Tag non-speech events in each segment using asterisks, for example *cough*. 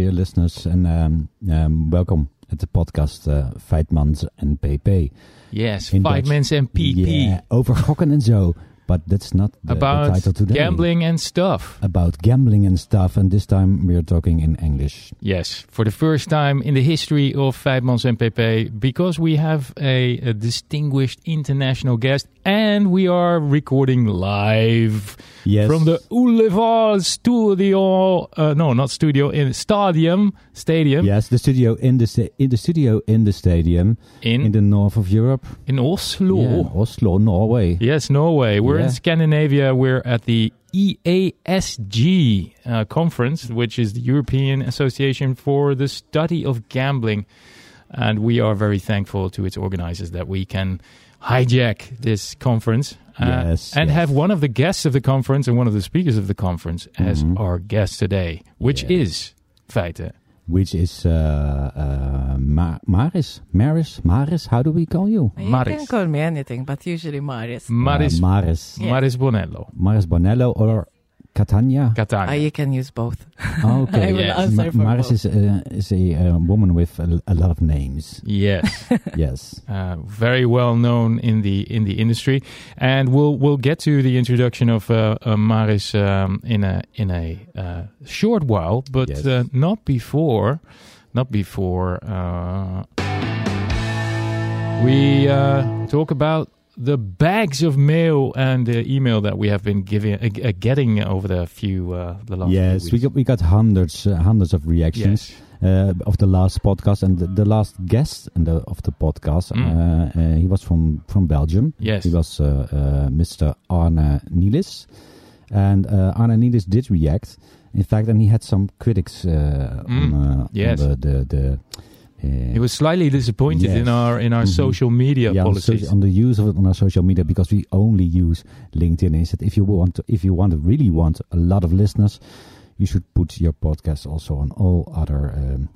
dear listeners, and um, um, welcome at the podcast uh, Feitmans and PeePee. Yes, In five Dutch. minutes and PeePee Yeah, over gokken en zo. But that's not the, the about title today. gambling and stuff. About gambling and stuff, and this time we are talking in English. Yes, for the first time in the history of Feitmans and PeePee, because we have a, a distinguished international guest, and we are recording live Yes. from the Boulevard Studio. Uh, no, not studio in Stadium Stadium Yes, the studio in the sta- in the studio in the stadium in in the north of Europe. in Oslo. Yeah, Oslo, Norway. Yes, Norway. We're. In Scandinavia. We're at the EASG uh, conference, which is the European Association for the Study of Gambling. And we are very thankful to its organizers that we can hijack this conference uh, Yes, and yes. have one of the guests of the conference and one of the speakers of the conference as Mhm. our guest today, which is Feite. Which is uh, uh, Ma- Maris? Maris? Maris? How do we call you? You Maris. can call me anything, but usually Maris. Maris, Uh, Maris. Yeah. Maris Bonello. Maris Bonello or Catania? Catania. Uh, you can use both. Okay. *laughs* I Yes. Ma- Maris both. is, uh, is a uh, woman with a, a lot of names. yes. *laughs* yes. uh, very well known in the in the industry, and we'll we'll get to the introduction of uh, uh, Maris um, in a in a uh, short while, but Yes. uh, not before, not before uh, we uh, talk about the bags of mail and the email that we have been giving uh, uh, getting over the few uh, the last Yes, few we got we got hundreds uh, hundreds of reactions Yes. uh, of the last podcast and the, the last guest in the, of the podcast. Mm. Uh, uh, he was from from Belgium. Yes. He was uh, uh, Mr. Arne Nielis, and uh, Arne Nielis did react. In fact, and he had some critics uh, Mm. on, uh, Yes. on the the. the uh, He was slightly disappointed Yes. in our in our Mhm. social media yeah, on, policies. soci- on the use of it on our social media because we only use LinkedIn. He said if you want to, if you want to really want a lot of listeners, you should put your podcast also on all other um,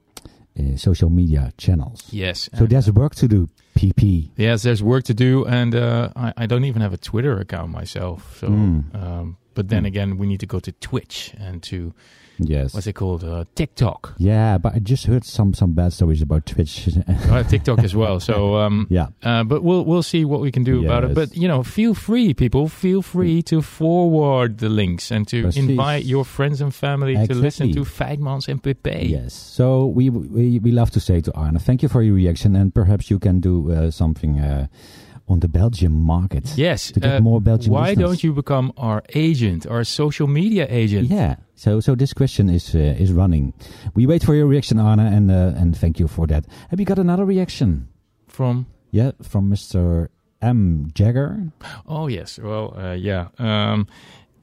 uh, social media channels. yes. So there's work to do. PP. Yes, there's work to do, and uh, I, I don't even have a Twitter account myself. So, Mm. um, but then Mm. again, we need to go to Twitch and to Yes. what's it called, uh, TikTok. Yeah, but I just heard some some bad stories about Twitch. *laughs* Have TikTok as well. So, um, *laughs* yeah. uh, but we'll we'll see what we can do about it. But you know, feel free, people, feel free to forward the links and to Precies. invite your friends and family to listen to Feitmans and PeePee. Yes. So we, we we love to say to Arne, thank you for your reaction, and perhaps you can do uh, something uh, on the Belgian market. Yes. To get uh, more Belgian why don't you become our agent, our social media agent? Yeah. So so this question is uh, is running. We wait for your reaction, Arne, and uh, and thank you for that. Have you got another reaction? From Yeah, from Mr. M. Jagger. Oh yes, well, uh, yeah. Um,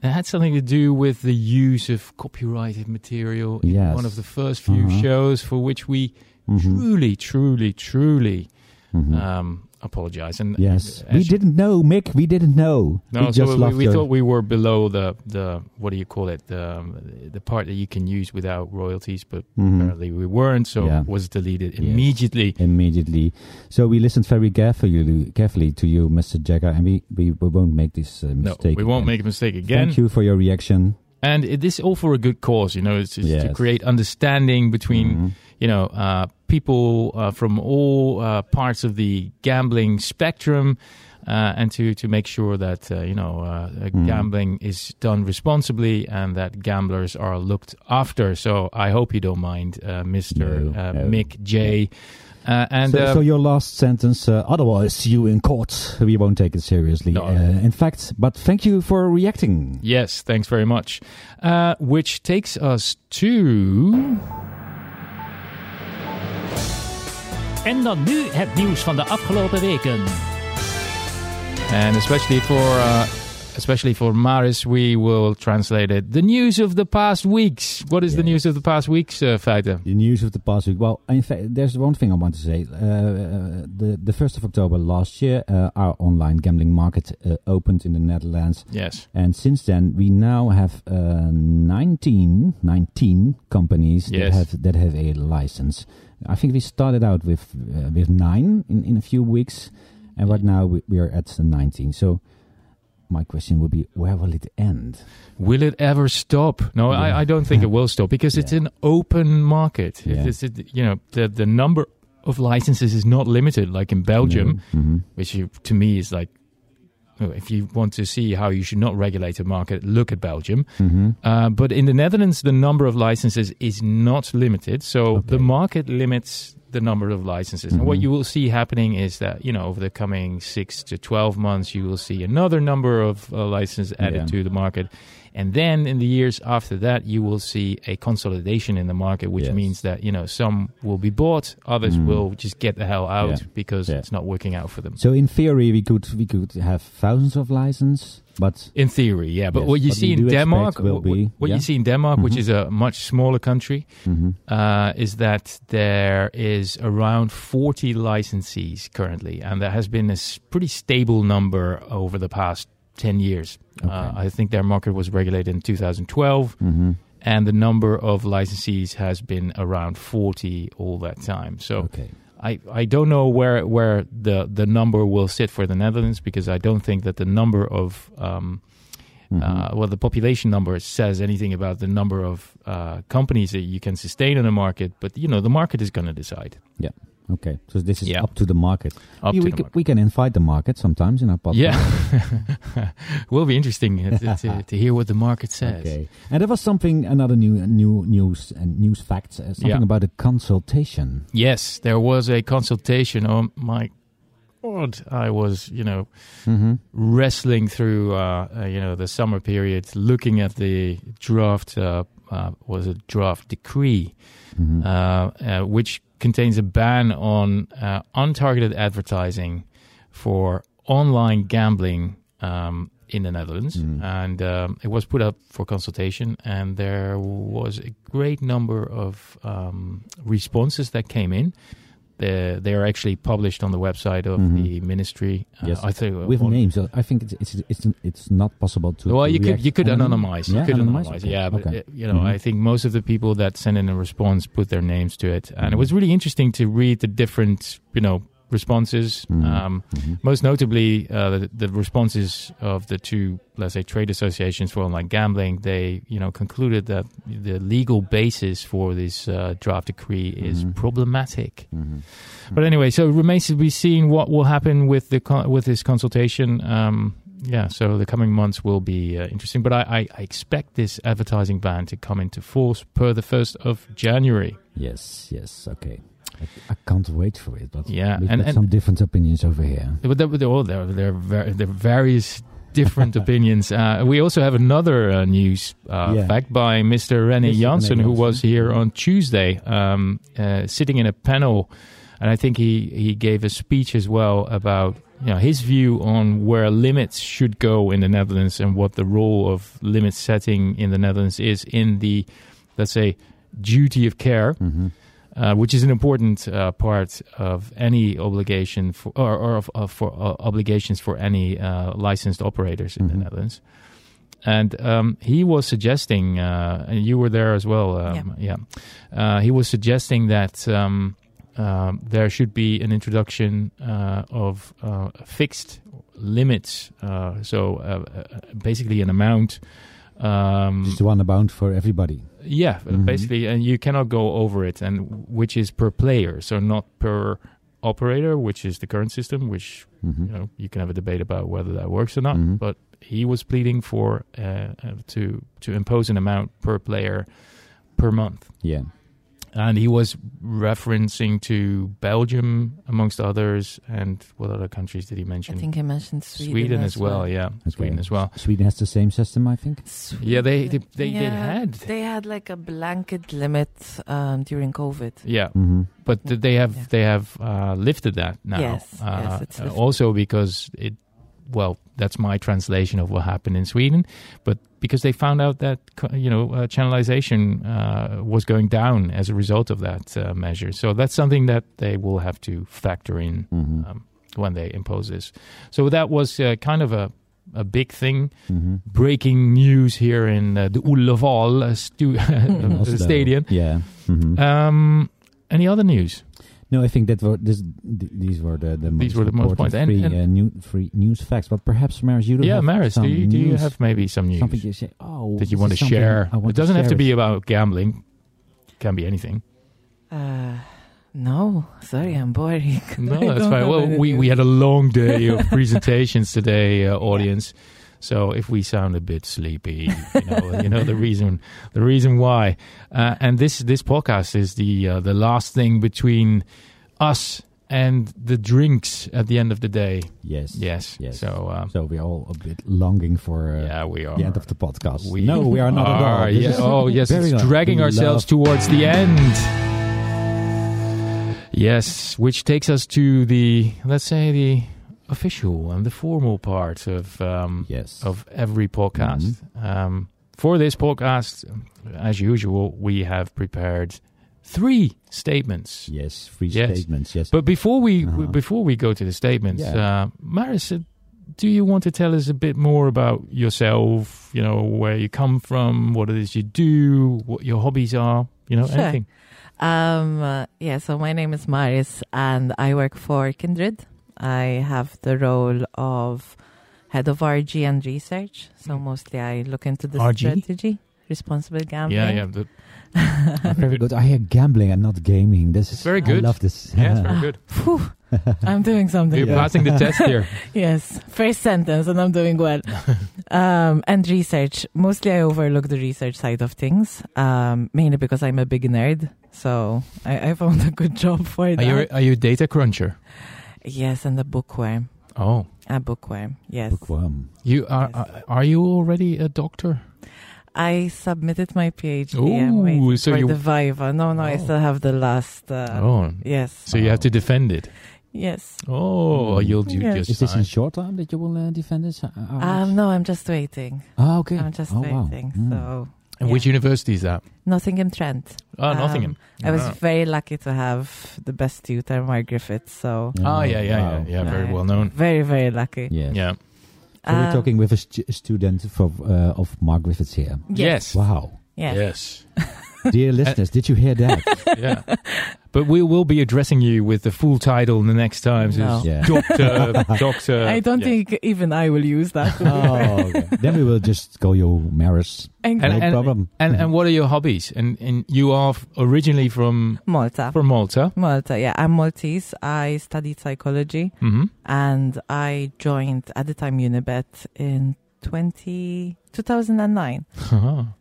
it had something to do with the use of copyrighted material in Yes. one of the first few Uh-huh. shows, for which we Mhm. truly, truly, truly Mhm. um, apologize. And yes, we didn't know, Mick. We didn't know. No, we so we, we thought we were below the the what do you call it the um, the part that you can use without royalties, but Mhm. apparently we weren't, so Yeah. it was deleted Yes. immediately. immediately. So we listened very carefully, carefully to you, Mr. Jagger, and we, we, we won't make this uh, No, mistake. we won't again. make a mistake again. Thank you for your reaction. And it is all for a good cause, you know. It's, it's to create understanding between Mhm. you know, uh, people uh, from all uh, parts of the gambling spectrum, uh, and to, to make sure that uh, you know Mhm. gambling is done responsibly and that gamblers are looked after. So I hope you don't mind, uh, Mister No, no. Mick J. Uh, and so, uh, so your last sentence, uh, otherwise see you in court. We won't take it seriously. No. Uh, in fact, but thank you for reacting. yes, thanks very much. Uh, which takes us to En dan nu het nieuws van de afgelopen weken. And especially for uh, especially for Maris, we will translate it. The news of the past weeks. What is the news of the past weeks, uh, Feite? The news of the past week. Well, in fact, there's one thing I want to say. Uh, uh, the the first of October last year, uh, our online gambling market uh, opened in the Netherlands, Yes. and since then we now have uh, 19, 19 companies that have that have a license. I think we started out with uh, with nine in, in a few weeks, and right now we, we are at 19. So. My question would be, where will it end? Will it ever stop? No, Yeah. I, I don't think it will stop because it's an open market. Yeah. It's, it, you know, the the number of licenses is not limited like in Belgium, hmm which you, to me is like, if you want to see how you should not regulate a market, look at Belgium. hmm Uh, but in the Netherlands, the number of licenses is not limited. So Okay. the market limits the number of licenses. And what Mhm. you will see happening is that, you know, over the coming six to 12 months, you will see another number of uh, licenses added Yeah. to the market. And then in the years after that, you will see a consolidation in the market, which Yes. means that, you know, some will be bought, others Mhm. will just get the hell out Yeah. because Yeah. it's not working out for them. So in theory, we could we could have thousands of licenses, but In theory, yeah. But Yes, what you see in Denmark, will what, be- what yeah. you see in Denmark, which Mhm. is a much smaller country, mhm. uh, is that there is around 40 licensees currently, and there has been a pretty stable number over the past 10 years. Uh, I think their market was regulated in 2012, Mhm. and the number of licensees has been around 40 all that time. So okay. I, I don't know where where the, the number will sit for the Netherlands because I don't think that the number of um, Mhm. uh, well, the population number says anything about the number of uh, companies that you can sustain in a market, but you know the market is going to decide. Okay. So this is Yeah. up to the market. Up we, to we, the can, market. we can invite the market sometimes in our podcast. Yeah, *laughs* will be interesting uh, to, to, to hear what the market says. Okay. And there was something another new new news and news facts uh, something Yeah. about a consultation. Yes, there was a consultation. Oh my god, I was you know Mm-hmm. wrestling through uh, uh, you know the summer period, looking at the draft. Uh, uh, was a draft decree Mm-hmm. uh, uh, which contains a ban on uh, untargeted advertising for online gambling um, in the Netherlands. Mm. And um, it was put up for consultation, and there was a great number of um, responses that came in. The, they are actually published on the website of Mhm. the ministry. Uh, Yes. I think With one- names, uh, I think it's it's it's, it's not possible to. well, to you could you could anonym- anonymize. Yeah, you could anonymize? anonymize. Okay, Yeah, but okay. uh, you know, Mhm. I think most of the people that sent in a response put their names to it, and it was really interesting to read the different you know responses. Mhm. Um, Mhm. most notably, uh, the, the responses of the two, let's say, trade associations for online gambling. They you know concluded that the legal basis for this uh, draft decree is Mhm. problematic. Mhm. But anyway, so it remains to be seen what will happen with the con- with this consultation. Um, yeah, so the coming months will be uh, interesting. But I, I, I expect this advertising ban to come into force per the first of January. Yes, yes, okay. I, can't wait for it. But Yeah, we've and- got and- some different opinions over here. But there, oh, there, there, there are various different *laughs* opinions. Uh, we also have another uh, news uh, Yeah. fact by Mr. Rene. Janssen, who was here on Tuesday, um, uh, sitting in a panel, and I think he, he gave a speech as well about you know his view on where limits should go in the Netherlands and what the role of limit setting in the Netherlands is in the let's say duty of care hmm uh, which is an important uh, part of any obligation for, or, or of, of for uh, obligations for any uh, licensed operators in Mhm. the Netherlands. And um, he was suggesting, uh, and you were there as well, um, yeah. Uh, he was suggesting that um, um, there should be an introduction uh, of uh, fixed limits. Uh, so uh, uh, basically, an amount. Um, Just one amount for everybody. yeah, Mhm. basically, and you cannot go over it, and which is per player, so not per operator, which is the current system. Which hmm you know you can have a debate about whether that works or not. Mhm. But he was pleading for uh, uh, to to impose an amount per player per month, Yeah. And he was referencing to Belgium amongst others, and what other countries did he mention? I think he mentioned Sweden, as well. Yeah, Sweden as well. Sweden has the same system, I think. Yeah, they they they, they had. They had like a blanket limit um, during COVID. Yeah, hmm but they have Yeah. they have uh, lifted that now. Yes, uh, yes, it's uh, lifted. also because it well, that's my translation of what happened in Sweden. But because they found out that you know uh, channelization uh, was going down as a result of that uh, measure, so that's something that they will have to factor in Mhm. um, when they impose this. So that was uh, kind of a a big thing, Mhm. breaking news here in uh, the Ullevaal uh, stu- *laughs* stadium. Yeah. Mhm. Um, any other news? No, I think that were this, th- these were the, the These most were the most important points. And- free, and- uh, new, free news facts. But perhaps, Maris, you do yeah, have Maris, some do you, do you news, have maybe some news something you say? Oh, that you want to share? Want It doesn't have to be with- about gambling. Can be anything. Uh, no, sorry, I'm boring. *laughs* No, that's fine. Well, we, we had a long day of *laughs* presentations today, uh, audience. So if we sound a bit sleepy, you know, you know the reason, the reason why. Uh, and this this podcast is the uh, the last thing between us and the drinks at the end of the day. Yes. Yes. Yes. So um, So we're all a bit longing for uh, yeah, we are. the end of the podcast. We no, we are not at all. yeah. Oh, yes, it's long. dragging We ourselves towards the end. *laughs* Yes, which takes us to the let's say the official and the formal part of um, Yes. of every podcast. Mm-hmm. Um, for this podcast, as usual, we have prepared three statements. Yes. three Yes. statements. Yes. But before we Uh-huh. before we go to the statements, Yeah. uh, Maris, uh, do you want to tell us a bit more about yourself? You know, where you come from, what it is you do, what your hobbies are. You know, Sure. anything. Um, uh, yeah, so my name is Maris and I work for Kindred. I have the role of head of RG and research. So mostly I look into the RG? strategy, responsible gambling. Yeah, yeah, the, *laughs* very good. I hear gambling and not gaming. This is very good. I love this. yeah, it's very *laughs* good. *laughs* I'm doing something. You're good. passing the test here. Yes, first sentence, and I'm doing well. um, and research. Mostly, I overlook the research side of things, um, mainly because I'm a big nerd. So I, I found a good job for Are that. you are you a data cruncher? Yes, and a bookworm. Oh, A bookworm. Yes. Bookworm. you are. Yes. Are, are you already a doctor? I submitted my PhD. Ooh, so for you- the Viva. No, no, I Oh. still have the last. Uh, oh, Yes. so you have to defend it. Yes. Oh, you'll do Yes. just Is this in short time that you will uh, defend it? Uh, uh, Um, no, I'm just waiting. ah, okay. I'm just oh, wow. waiting. Mm. So And yeah. which university is that? Nottingham Trent. Oh, Um, Nottingham. I was Ah. very lucky to have the best tutor, Mark Griffiths. So Oh, yeah, yeah, wow. yeah, yeah. Very well known. very, very lucky. Yes. Yeah. So we're Um, talking with a stu- student from, uh, of Mark Griffiths here. Yes. Wow. Yes. Yes. *laughs* Dear listeners, did you hear that? *laughs* yeah. But we will be addressing you with the full title the next time. So No. Yeah. Doctor, *laughs* Doctor. I don't yeah. think even I will use that. oh, okay. then we will just call you Maris. And, No And- and- problem. And and what are your hobbies? And and you are originally from Malta. from Malta. Malta, yeah. I'm Maltese. I studied psychology hmm and I joined at the time Unibet in 20, 2009.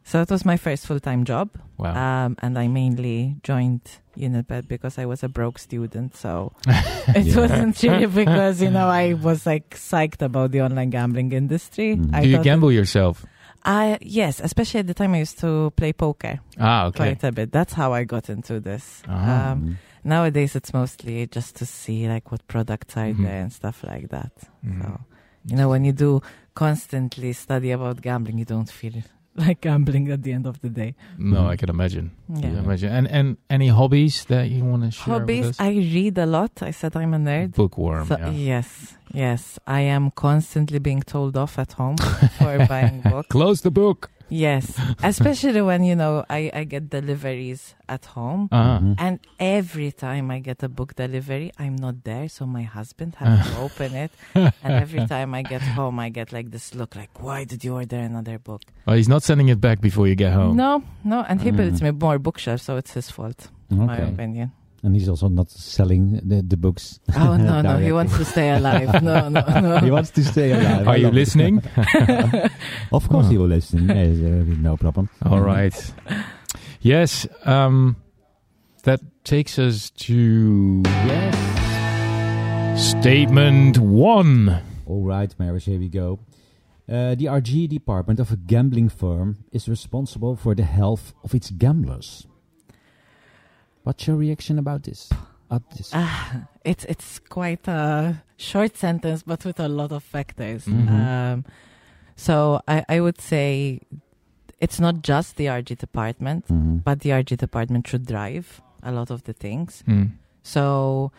So it was my first full time job. wow. Um, and I mainly joined Unibet because I was a broke student. So *laughs* it Yeah. wasn't really *laughs* because, you know, I was like psyched about the online gambling industry. Mhm. I Do you gamble yourself? I, yes, especially at the time I used to play poker Ah, okay. quite a bit. That's how I got into this. Ah. Um, nowadays it's mostly just to see like what products are Mhm. there and stuff like that. Mhm. So, you know, when you do constantly study about gambling, you don't feel *laughs* like gambling at the end of the day. No. I can imagine. Yeah. can imagine. And and any hobbies that you want to share Hobbies, with us? I read a lot. I said I'm a nerd. Bookworm. So, yeah. Yes, yes. I am constantly being told off at home for *laughs* buying books. Close the book. Yes, especially when, you know, I, I get deliveries at home. Ah. Mhm. And every time I get a book delivery, I'm not there, so my husband has to open it. *laughs* And every time I get home, I get like this look, like, why did you order another book? Oh, he's not sending it back before you get home. No, no, and he builds Mm. me more bookshelves, so it's his fault, my Okay. opinion. And he's also not selling the, the books. Oh no, *laughs* no, he wants to stay alive. No, no, no. *laughs* he wants to stay alive. Are I you listening? *laughs* Of course, Oh. he will listen. Yes, uh, no problem. All right. Yes. Um, that takes us to Yes. statement one. All right, Maris, here we go. Uh, the RG department of a gambling firm is responsible for the health of its gamblers. What's your reaction about this? At this? Ah, it's it's quite a short sentence, but with a lot of factors. Mhm. Um, so I, I would say it's not just the RG department, Mhm. but the RG department should drive a lot of the things. Mm. So,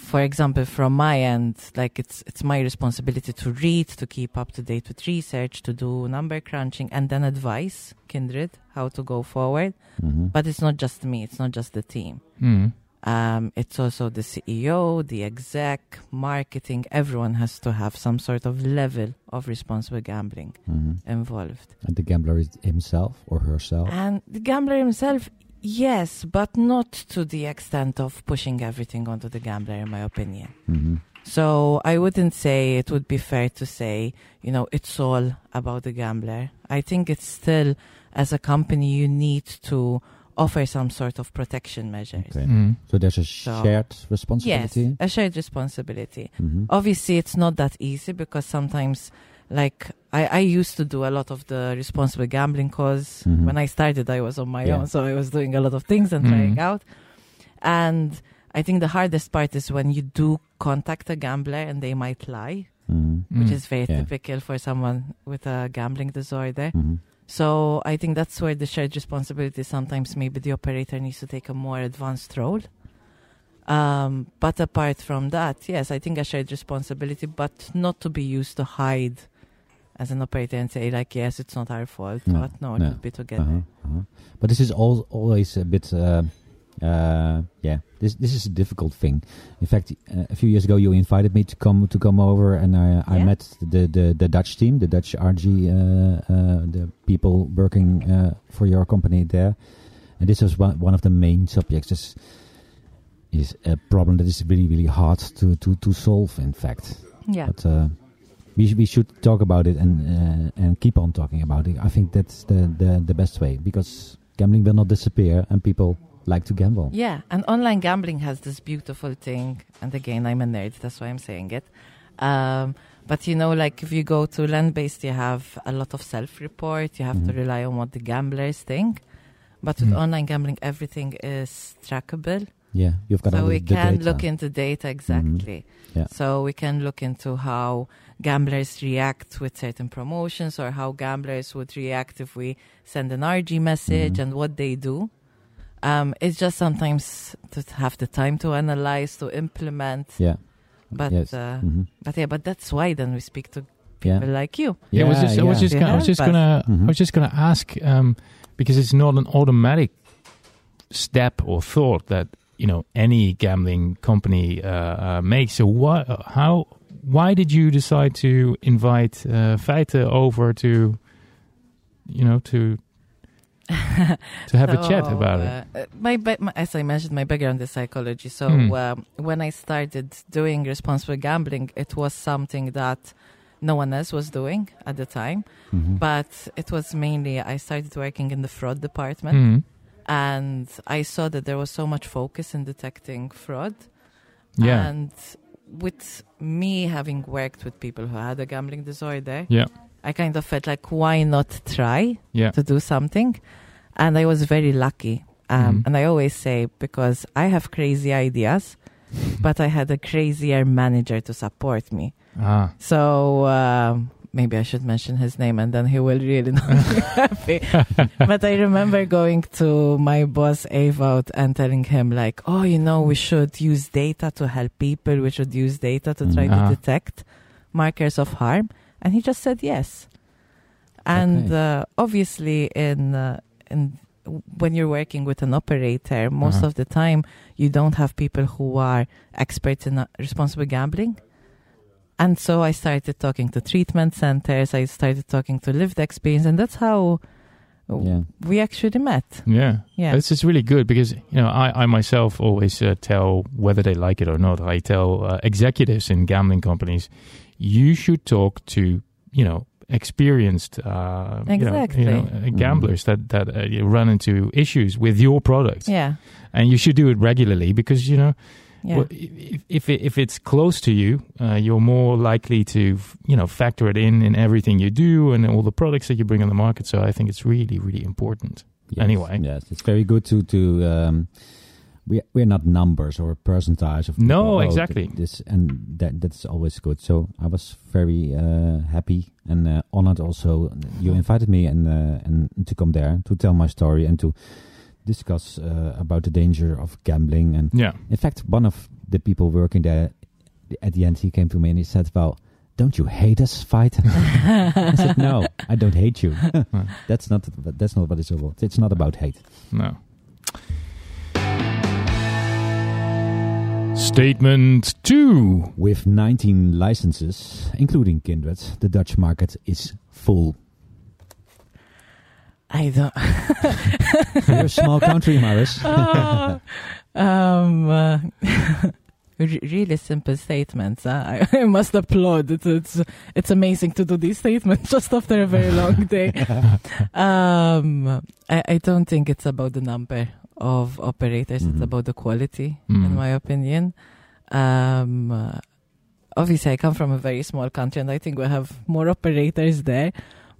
for example, from my end, like it's it's my responsibility to read, to keep up to date with research, to do number crunching, and then advise Kindred how to go forward. Mhm. But it's not just me; it's not just the team. Mm. Um, it's also the CEO, the exec, marketing. Everyone has to have some sort of level of responsible gambling Mhm. involved. And the gambler is himself or herself. And the gambler himself, yes, but not to the extent of pushing everything onto the gambler, in my opinion. Mhm. So I wouldn't say it would be fair to say, you know, it's all about the gambler. I think it's still, as a company, you need to offer some sort of protection measures. Okay. Mm. So there's a So- shared Yes, responsibility. a shared responsibility. Mhm. Obviously, it's not that easy because sometimes, like, I, I used to do a lot of the responsible gambling because Mhm. when I started, I was on my Yeah. own. So I was doing a lot of things and Mhm. trying out. And I think the hardest part is when you do contact a gambler and they might lie, Mhm. which Mm. is very Yeah. typical for someone with a gambling disorder. Mhm. So I think that's where the shared responsibility sometimes maybe the operator needs to take a more advanced role. Um, but apart from that, yes, I think a shared responsibility, but not to be used to hide as an operator and say like, yes, it's not our fault. No, but no, it no. would be together. Uh-huh, uh-huh. But this is all, always a bit, uh, uh, yeah. This this is a difficult thing. In fact, uh, a few years ago, you invited me to come to come over, and I, I Yeah. met the, the the Dutch team, the Dutch RG, uh, uh, the people working uh, for your company there, and this was one one of the main subjects. This is a problem that is really really hard to to to solve. In fact, Yeah. but uh, we we should talk about it and uh, and keep on talking about it. I think that's the, the the best way because gambling will not disappear and people like to gamble. Yeah, and online gambling has this beautiful thing. And again, I'm a nerd, that's why I'm saying it. Um, but you know, like if you go to land based, you have a lot of self report, you have to Mhm. rely on what the gamblers think. But with Mm. online gambling, everything is trackable. Yeah, you've got all So the, we the can data. look into data exactly. Yeah. So we can look into how gamblers react with certain promotions or how gamblers would react if we send an RG message Mhm. and what they do. Um, it's just sometimes to have the time to analyze, to implement. Yeah. But yes. uh, Mhm. but yeah, but that's why then we speak to yeah. people like you. Yeah, I was just, I was just, gonna, I was just gonna, Mhm. I was just gonna ask um, because it's not an automatic step or thought that you know any gambling company uh, uh, makes. So why, how, why did you decide to invite uh, Feite over to, you know, to *laughs* to have a chat So, about it? uh, my, my, as I mentioned, my background is psychology. So Hmm. um, when I started doing responsible gambling, it was something that no one else was doing at the time. Mhm. But it was mainly I started working in the fraud department, Mm. And I saw that there was so much focus in detecting fraud. Yeah, And with me having worked with people who had a gambling disorder, yeah, I kind of felt like, why not try? yeah. to do something. And I was very lucky. Um, Mhm. And I always say, because I have crazy ideas, but I had a crazier manager to support me. Ah, So um, maybe I should mention his name and then he will really *laughs* not be happy. *laughs* but I remember going to my boss, Avout, and telling him, like, oh, you know, we should use data to help people. We should use data to try. Ah. to detect markers of harm. And he just said yes. And Okay. uh, obviously, in uh, in when you're working with an operator, most Uh-huh. of the time you don't have people who are experts in uh, responsible gambling. And so I started talking to treatment centers. I started talking to lived experience, and that's how Yeah. we actually met. yeah. Yeah, This is really good because you know I, I myself always uh, tell whether they like it or not. I tell uh, executives in gambling companies, you should talk to you know experienced uh, you know- Exactly. you know, uh, gamblers that that uh, run into issues with your product, yeah, and you should do it regularly because you know yeah. well, if if, it, if it's close to you, uh, you're more likely to you know factor it in in everything you do and all the products that you bring on the market. So I think it's really really important. Yes, Anyway. yes, it's very good to to um, we we're not numbers or percentage of No, people. Oh, exactly. th- This and that that's always good. So I was very uh, happy and uh, honored. Also, you invited me and uh, and to come there to tell my story and to discuss uh, about the danger of gambling. And Yeah. in fact, one of the people working there at the end he came to me and he said, "Well." Don't you hate us, Feite? *laughs* I said, "No, I don't hate you. *laughs* *laughs* that's not. That's not what it's about. It's not about hate." No. Statement two. With 19 licenses, including Kindred, the Dutch market is full. I don't. *laughs* We're a small country, Maris. *laughs* Oh, um, uh, *laughs* really simple statements. Huh? I, I must applaud. It's, it's it's amazing to do these statements just after a very long day. um, I, I don't think it's about the number of operators. It's Mhm. about the quality, Mm. in my opinion. Um, uh, obviously, I come from a very small country, and I think we have more operators there.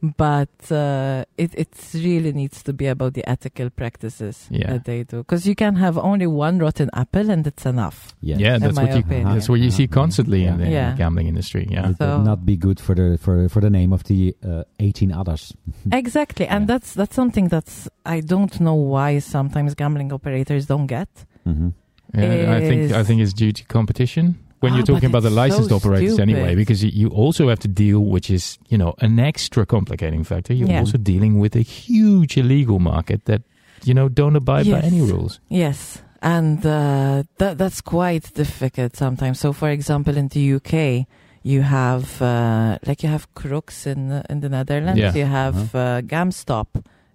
But uh, it it really needs to be about the ethical practices Yeah. that they do, because you can have only one rotten apple, and it's enough. Yes. Yeah, that's what you opinion. that's what you see constantly in the Yeah. gambling industry. Yeah. It So- would not be good for the for for the name of the uh, 18 others. *laughs* Exactly, and Yeah. that's that's something that's I don't know why sometimes gambling operators don't get. hmm Yeah, I think I think it's due to competition. When Ah, you're talking about the licensed so operators anyway, because you, you also have to deal, which is you know an extra complicating factor. You're Yeah. also dealing with a huge illegal market that you know don't abide by any rules. Yes, and uh, that that's quite difficult sometimes. So, for example, in the UK, you have uh, like you have Cruks in uh, in the Netherlands. Yeah. You have uh, GamStop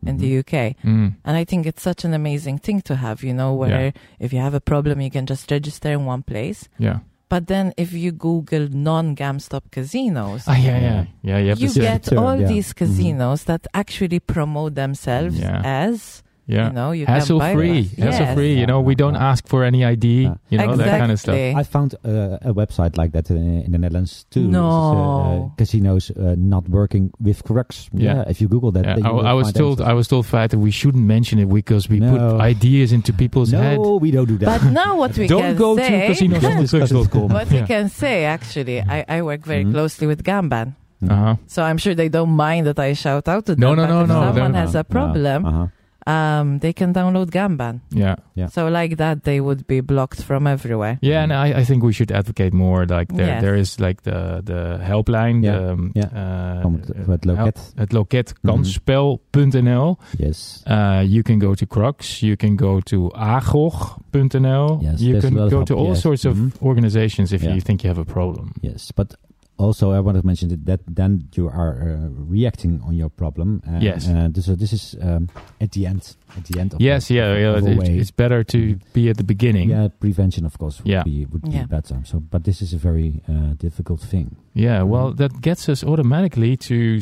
in the UK, Mm. and I think it's such an amazing thing to have. You know, where if you have a problem, you can just register in one place. Yeah. But then, if you Google non-GamStop casinos, Ah, yeah, yeah, yeah. You you get all yeah. these Mhm. casinos that actually promote themselves Yeah. as yeah. you know you can hassle buy free, them. hassle Yes. free. You know, we don't ask for any ID. Yeah. You know that kind of stuff. I found uh, a website like that uh, in the Netherlands too. No. Is, uh, uh, casinos uh, not working with Cruks. Yeah. if you Google that, Yeah, then I, I was told answers. I was told Fat, that we shouldn't mention it because we No. put ideas into people's head. no, we don't do that. But now what we *laughs* Don't can go say, to casinos.com. *laughs* what we can say actually, I, I work very Mhm. closely with Gamban. Uh-huh. So I'm sure they don't mind that I shout out to them. No, no, but no, if no, someone they're- has a problem, Uh-huh. Um, they can download Gamban. Yeah. Yeah. So like that, they would be blocked from everywhere. Yeah, and I, I think we should advocate more. Like there, Yes. there is like the the helpline, Yeah, the, um, yeah. uh, From het, het loket. het loket Mhm. kansspel.nl. Yes. Uh, you can go to Cruks. You can go to agog.nl. Yes, you there's can go help, to all yes. sorts of Mhm. organizations if Yeah. you think you have a problem. Yes, but also I want to mention that, that then you are uh, reacting on your problem. Uh, Yes. Uh, this, so this is um, at the end. At the end of Yes, the, yeah, yeah. of a It, it's better to be at the beginning. Yeah, prevention of course would Yeah. be would Yeah. be better. So, but this is a very uh, difficult thing. Yeah, well, that gets us automatically to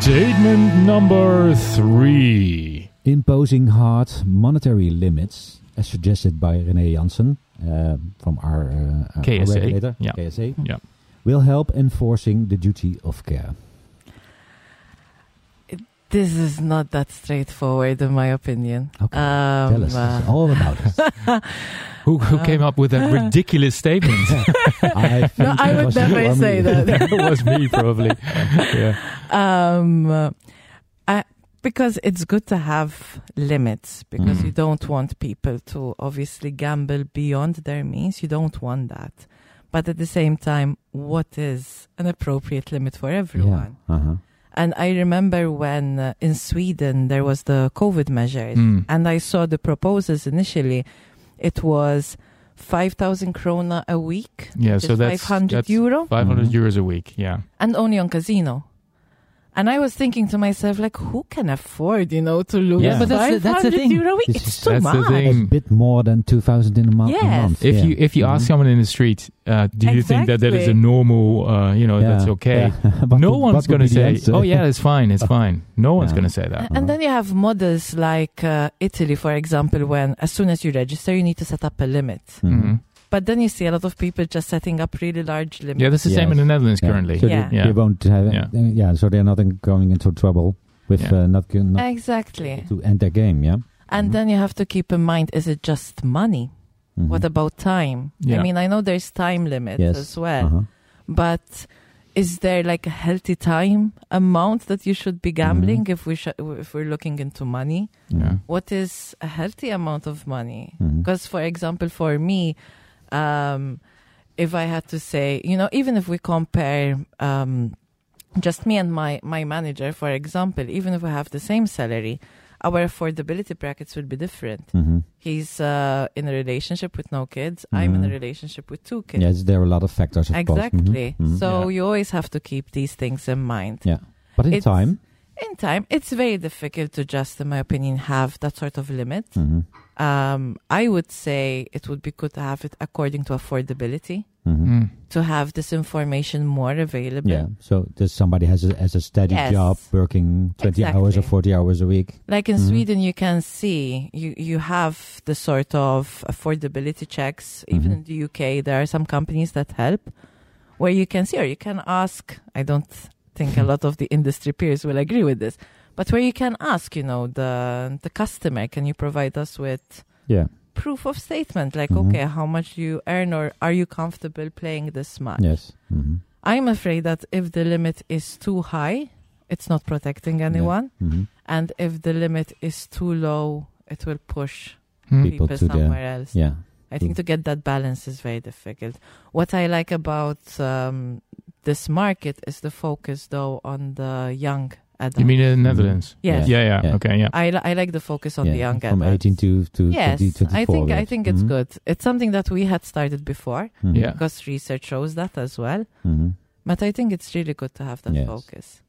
statement number three. Imposing hard monetary limits, as suggested by René Janssen uh, from our, uh, our KSA, regulator, yeah. KSA, Yeah. Will help enforcing the duty of care. This is not that straightforward, in my opinion. Okay, Um, Tell us uh, all about it. *laughs* Who, who Uh, came up with that ridiculous statement? *laughs* I, No, I would was you never say that. *laughs* that was me, probably. Yeah. um, uh, I, because it's good to have limits because Mhm. you don't want people to obviously gamble beyond their means. You don't want that. But at the same time, what is an appropriate limit for everyone? Yeah. Uh-huh. And I remember when uh, in Sweden there was the COVID measures, Mm. and I saw the proposals initially. It was 5,000 krona a week, Yeah, so that's 500 that's euro, 500 Mhm. euros a week. Yeah. and only on casino. And I was thinking to myself, like, who can afford, you know, to lose Yeah, but that's the- 500 that's the thing. euro a week? This It's too that's the much. thing. A bit more than 2,000 in a, mo- a Yes. month. If yeah. you if you ask Mhm. someone in the street, uh, do you think that that is a normal, uh, you know, Yeah, that's okay? yeah. *laughs* No would- one's going to say, "Oh yeah, it's fine, it's *laughs* fine." No one's Yeah. going to say that. And then you have models like uh, Italy, for example, when as soon as you register, you need to set up a limit. Mhm. But then you see a lot of people just setting up really large limits. Yeah, that's the Yes. same in the Netherlands Yeah. currently. So Yeah. They, Yeah. they won't have, Yeah. yeah. so they're not going into trouble with Yeah. uh, not, not Exactly. to end their game, yeah? And Mhm. then you have to keep in mind: is it just money? Mhm. What about time? Yeah. I mean, I know there's time limits Yes. as well, Uh-huh. but is there like a healthy time amount that you should be gambling Mm-hmm. if we sh- if we're looking into money? Yeah. What is a healthy amount of money? Because, for example, for me, um, if I had to say, you know, even if we compare um, just me and my, my manager, for example, even if we have the same salary, our affordability brackets will be different. Mhm. He's uh, in a relationship with no kids. I'm in a Mhm. relationship with two kids. Yes, there are a lot of factors, of. Mhm. exactly. Mhm. So Yeah. you always have to keep these things in mind. Yeah. But in It's- time. In time, it's very difficult to just, in my opinion, have that sort of limit. Um, I would say it would be good to have it according to affordability, Mhm. Mm. to have this information more available. Yeah. So does somebody has a, has a steady Yes. job working 20 hours or 40 hours a week? Like in Mhm. Sweden, you can see you, you have the sort of affordability checks. Even Mhm. in the UK, there are some companies that help where you can see or you can ask. I don't think a *laughs* lot of the industry peers will agree with this, but where you can ask, you know, the the customer, can you provide us with Yeah. proof of statement? Like, Mhm. okay, how much do you earn, or are you comfortable playing this much? Yes. Mhm. I'm afraid that if the limit is too high, it's not protecting anyone. Mhm. And if the limit is too low, it will push Mm. People people to the- somewhere else. Yeah. I think to get that balance is very difficult. What I like about um, this market is the focus, though, on the young adults. You mean in the Netherlands? Yes. Yeah, yeah. Yeah. Okay, yeah. I, li- I like the focus on yeah. the young From 18 to, to yes, 20, 24. I think I think it's Mhm. good. It's something that we had started before Mhm. Yeah. because research shows that as well. Mhm. But I think it's really good to have that Yes. focus.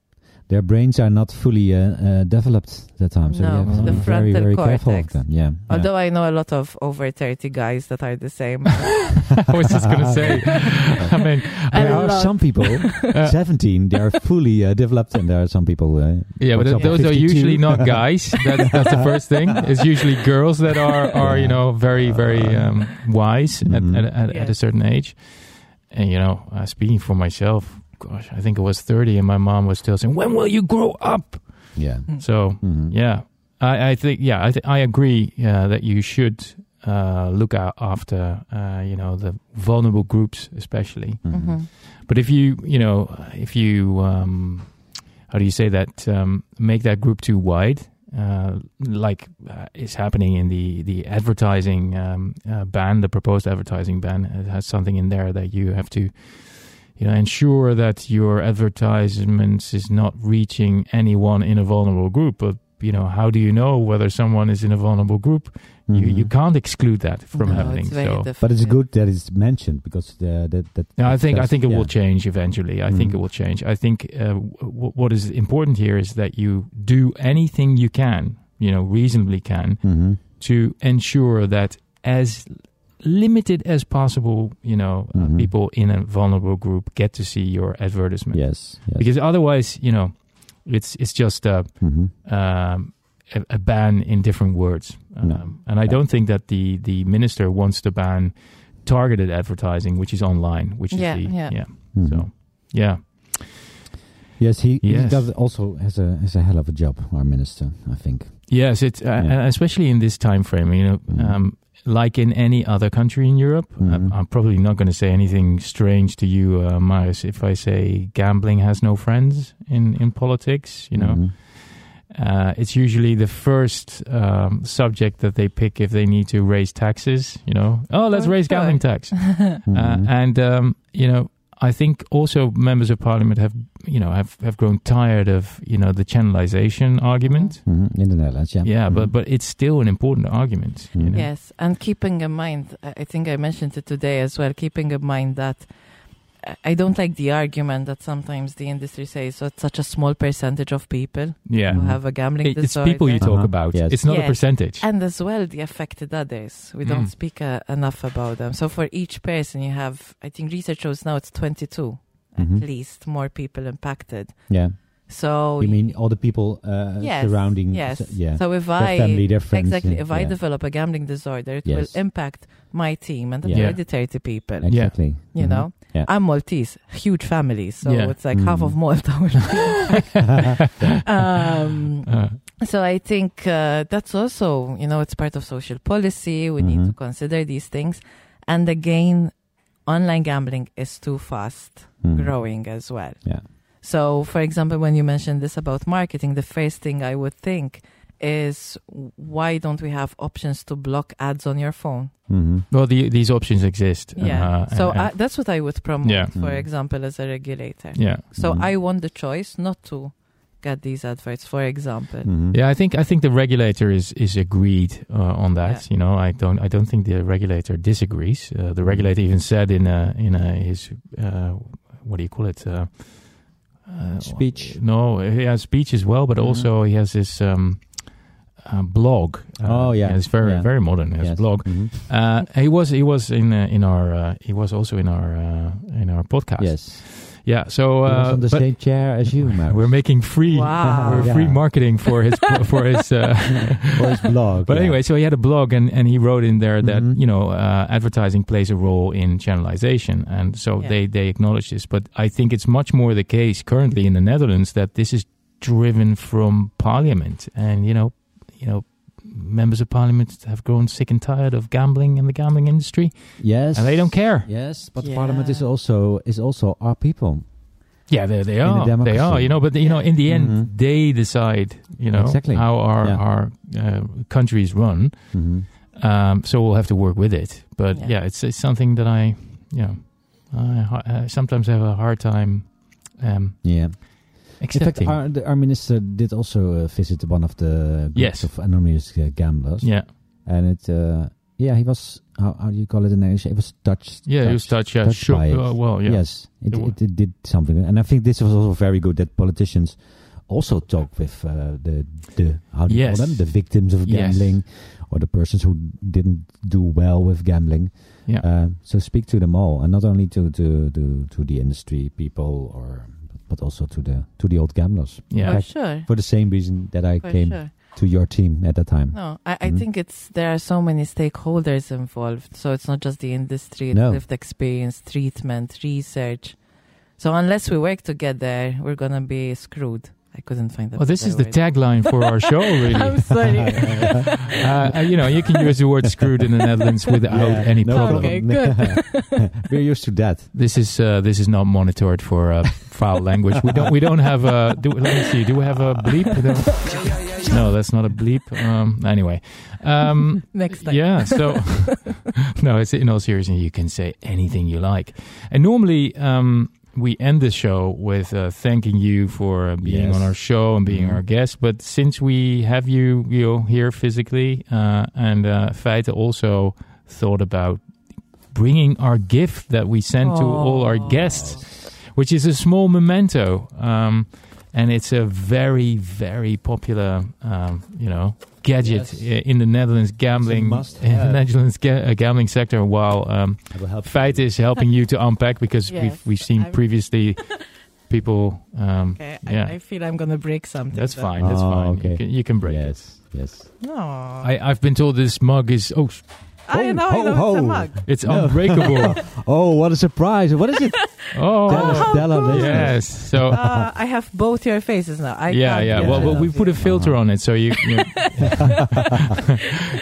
Their brains are not fully uh, uh, developed at that time, so No, have the be very, frontal very careful cortex. them. Yeah. Although I know a lot of over 30 guys that are the same. *laughs* I was just going to say. I mean, there are love- some people, *laughs* uh, 17, they are fully uh, developed, and there are some people. Uh, yeah, but th- example, those are usually not *laughs* guys. That, that's the first thing. It's usually girls that are, are you know, very, very um, wise Mhm. at, at, at, at a certain age. And, you know, uh, speaking for myself, gosh, I think it was 30 and my mom was still saying, when will you grow up? yeah. So, Mhm. yeah, I, I think, yeah, I, th- I agree uh, that you should uh, look out after, uh, you know, the vulnerable groups, especially. Mhm. Mhm. But if you, you know, if you, um, how do you say that, um, make that group too wide, uh, like uh, is happening in the the advertising um, uh, ban, the proposed advertising ban, it has something in there that you have to, you know, ensure that your advertisements is not reaching anyone in a vulnerable group. But you know, how do you know whether someone is in a vulnerable group? You you Mhm. can't exclude that from No, happening. So. difficult. But it's good that it's mentioned because the, that that. No, I think I think it yeah. will change eventually. I think Mhm. it will change. I think uh, w- what is important here is that you do anything you can, you know, reasonably can, Mhm. to ensure that as limited as possible, you know, uh, Mhm. people in a vulnerable group get to see your advertisement. Yes. yes. Because otherwise, you know, it's it's just a Mhm. um, a, a ban in different words. Um, No. And I Yeah. don't think that the, the minister wants to ban targeted advertising, which is online, which Yeah, is the yeah. Mhm. So yeah, Yes, he, Yes. he does also has a has a hell of a job. Our minister, I think. yes, it's uh, Yeah. especially in this time frame. You know, Mhm. um, like in any other country in Europe, Mhm. I'm, I'm probably not going to say anything strange to you, uh, Marius, if I say gambling has no friends in in politics. You know. Mhm. Uh, it's usually the first um, subject that they pick if they need to raise taxes. You know, oh, let's For raise sure. gambling tax. *laughs* Uh, Mhm. and um, you know, I think also members of parliament have you know have, have grown tired of you know the channelization argument. Mhm. In the Netherlands, yeah. Yeah, but Mhm. but it's still an important argument. You Mhm. know? Yes, and keeping in mind, I I think I mentioned it today as well, keeping in mind that I- I don't like the argument that sometimes the industry says so it's such a small percentage of people yeah. who have a gambling It- it's people you talk Uh-huh. about. Yes. It's not a percentage. and as well the affected others. We don't Mm. speak uh, enough about them. So for each person, you have, I think research shows now it's 22 Mhm. at least more people impacted. Yeah. So You mean all the people uh, yes, surrounding? yes. s- yeah. So if their I family, their friends. exactly yeah, if I develop a gambling disorder, it Yes. will impact my team, and that's Yeah. already 30 people. Exactly. You Mhm. know, Yeah. I'm Maltese, huge family, so Yeah. it's like half Mhm. of Malta. be *laughs* impacted. um, Uh, So I think uh, that's also, you know, it's part of social policy. We need to consider these things. And again, online gambling is too fast Hmm. growing as well. Yeah. So, for example, when you mentioned this about marketing, the first thing I would think is why don't we have options to block ads on your phone? hmm Well, the, these options exist. Yeah. uh, so and- I, that's what I would promote, Yeah. for Mm. example, as a regulator. yeah. So Mhm. I want the choice not to get these adverts, for example. hmm Yeah, I think I think the regulator is is agreed uh, on that. You know, I don't I don't think the regulator disagrees. Uh, the regulator even said in a, in a, his uh, what do you call it? Uh, Speech. No, he has speech as well, but Mhm. also he has this um, uh, blog. Uh, Oh, yeah. it's very Yeah. very modern. Has Yes. blog. Mhm. Uh, he was he was in uh, in our uh, he was also in our uh, in our podcast. Yes. Yeah. So uh, on the but same chair as you, *laughs* Maris. we're making free Wow. we're Yeah. free marketing for his for *laughs* his. Uh, for his blog. *laughs* But yeah. anyway, so he had a blog and, and he wrote in there that, Mhm. you know, uh, advertising plays a role in channelization. And so Yeah. they, they acknowledge this. But I think it's much more the case currently in the Netherlands that this is driven from parliament. And, you know, you know, members of parliament have grown sick and tired of gambling and the gambling industry yes, and they don't care. Yes, but Yeah. Parliament is also is also our people. Yeah, they, they In a are. They are, you know, but, you know, in the end, Mhm. they decide, you know, Exactly. how our, Yeah. our uh, countries run. hmm Um, so we'll have to work with it. But Yeah. yeah, it's, it's something that I, you know, I, I sometimes have a hard time um, Yeah. In fact, our, the, our minister did also uh, visit one of the groups Yes. of anonymous uh, gamblers. yeah, And it, uh, yeah, he was, how, how do you call it in English? It was touched. yeah, he was touched. Yeah, touched it. Uh, well, yeah, Yes, it, It it, it did something. And I think this was also very good that politicians also talk with uh, the, the, how do you call them? The victims of Yes. gambling or the persons who didn't do well with gambling. yeah. Uh, so speak to them all, and not only to to to, to the industry people, or but also to the to the old gamblers. yeah. For Fact- sure. For the same reason that I For came sure. to your team at that time. No, I, I Mhm. think it's there are so many stakeholders involved. So it's not just the industry, it's No. lived experience, treatment, research. So unless we work together, we're gonna be screwed. I couldn't find that. Well, this is the word. tagline for our show, *laughs* really. I'm sorry. *laughs* uh, you know, you can use the word "screwed" in the Netherlands without Yeah, any no problem. Okay, problem. *laughs* We're used to that. This is uh, this is not monitored for uh, foul language. We don't we don't have a. Do, let me see. Do we have a bleep? No, that's not a bleep. Um, anyway, um, Next time. yeah. So no, it's in all seriousness. You can say anything you like, and normally um, we end the show with uh, thanking you for uh, being Yes. on our show and being Mhm. our guest. But since we have you, you know, here physically, uh, and uh, Feite also thought about bringing our gift that we send to all our guests, which is a small memento. Um, and it's a very, very popular, um, you know, gadget Yes. in the Netherlands gambling, *laughs* in the. Netherlands ga- uh, gambling sector. While um, help. Feit is helping you to unpack because Yes, we've we've seen I'm- previously *laughs* people. Um, Okay, Yeah. I, I feel I'm gonna break something. that's then. fine. That's Oh, fine. okay. You can, you can break it. Yes, yes. No, I, I've been told this mug is oh, I Ho, know, ho, I know ho. it's a mug. it's No. unbreakable. *laughs* Oh, what a surprise! What is it? *laughs* oh, Tell us, tell us. yes. So Uh, I have both your faces now. I yeah, can't yeah. get Well, rid well, of we put a you. filter on it, so you. you *laughs*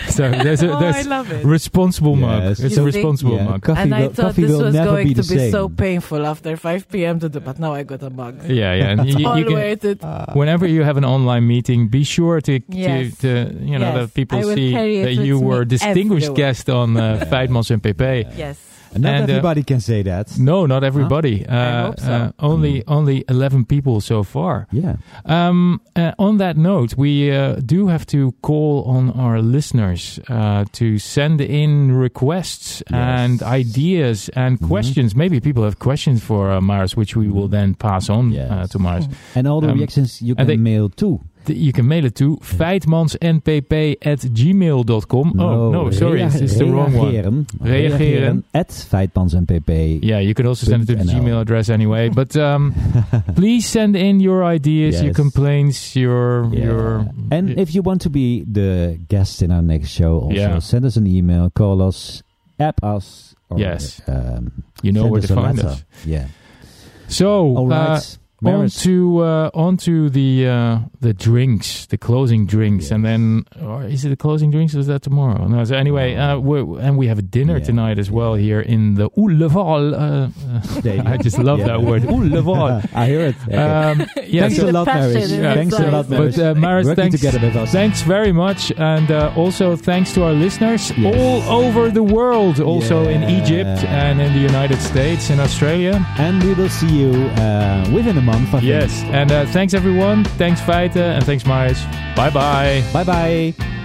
so there's a Oh, I there's love it. responsible mug. Yes. It's You a think- responsible Yeah, mug. Coffee and I will, thought coffee this will was never going be to the be same. so painful after 5 p.m. to do, but now I got a mug. Yeah, yeah. And you, It's all you can, worth whenever you have an online meeting, be sure to Yes. to, to you know Yes. that people I will see carry it that with you me were a distinguished everywhere. Guest on uh, *laughs* Feitmans and PeePee. Yes. And not And, uh, everybody can say that. No, not everybody. Uh, hope so. uh, only only eleven people so far. Yeah. Um, uh, on that note, we uh, do have to call on our listeners uh, to send in requests Yes. and ideas and Mhm. questions. Maybe people have questions for uh, Maris, which we will then pass on Yes. uh, to Maris. And all the Um, reactions you and can they- mail too. You can mail it to feitmansnpp at gmail.com. oh, no, sorry, it's, the wrong one. reageren. Reageren. at feitmansnpp. Yeah, you could also send it to the .nl. Gmail address anyway. *laughs* But um, please send in your ideas, your complaints, your Yeah. your. And if you want to be the guest in our next show, also Yeah. send us an email, call us, app us. Or, Yes. Um, you know where to find letter. us. Yeah. So, all right. uh, Maris. to uh, on to the uh, the drinks, the closing drinks, Yes. and then or is it the closing drinks? Or is that tomorrow? No. So anyway, uh, we're, and we have a dinner Yeah. tonight as well here in the Ullevaal. Uh, There you uh, *laughs* I just love Yeah. that word, Ullevaal. *laughs* I hear it. Okay. Um, yeah, Thanks so- a lot, Maris. inside. Thanks a lot, Maris. But uh, Maris, Working thanks, together with us. thanks very much, and uh, also thanks to our listeners Yes. all over the world, also in Egypt and in the United States and Australia. And we will see you uh, within a month. I think. Yes, and uh, thanks everyone. Thanks Feite and thanks Maris. Bye bye. Bye bye.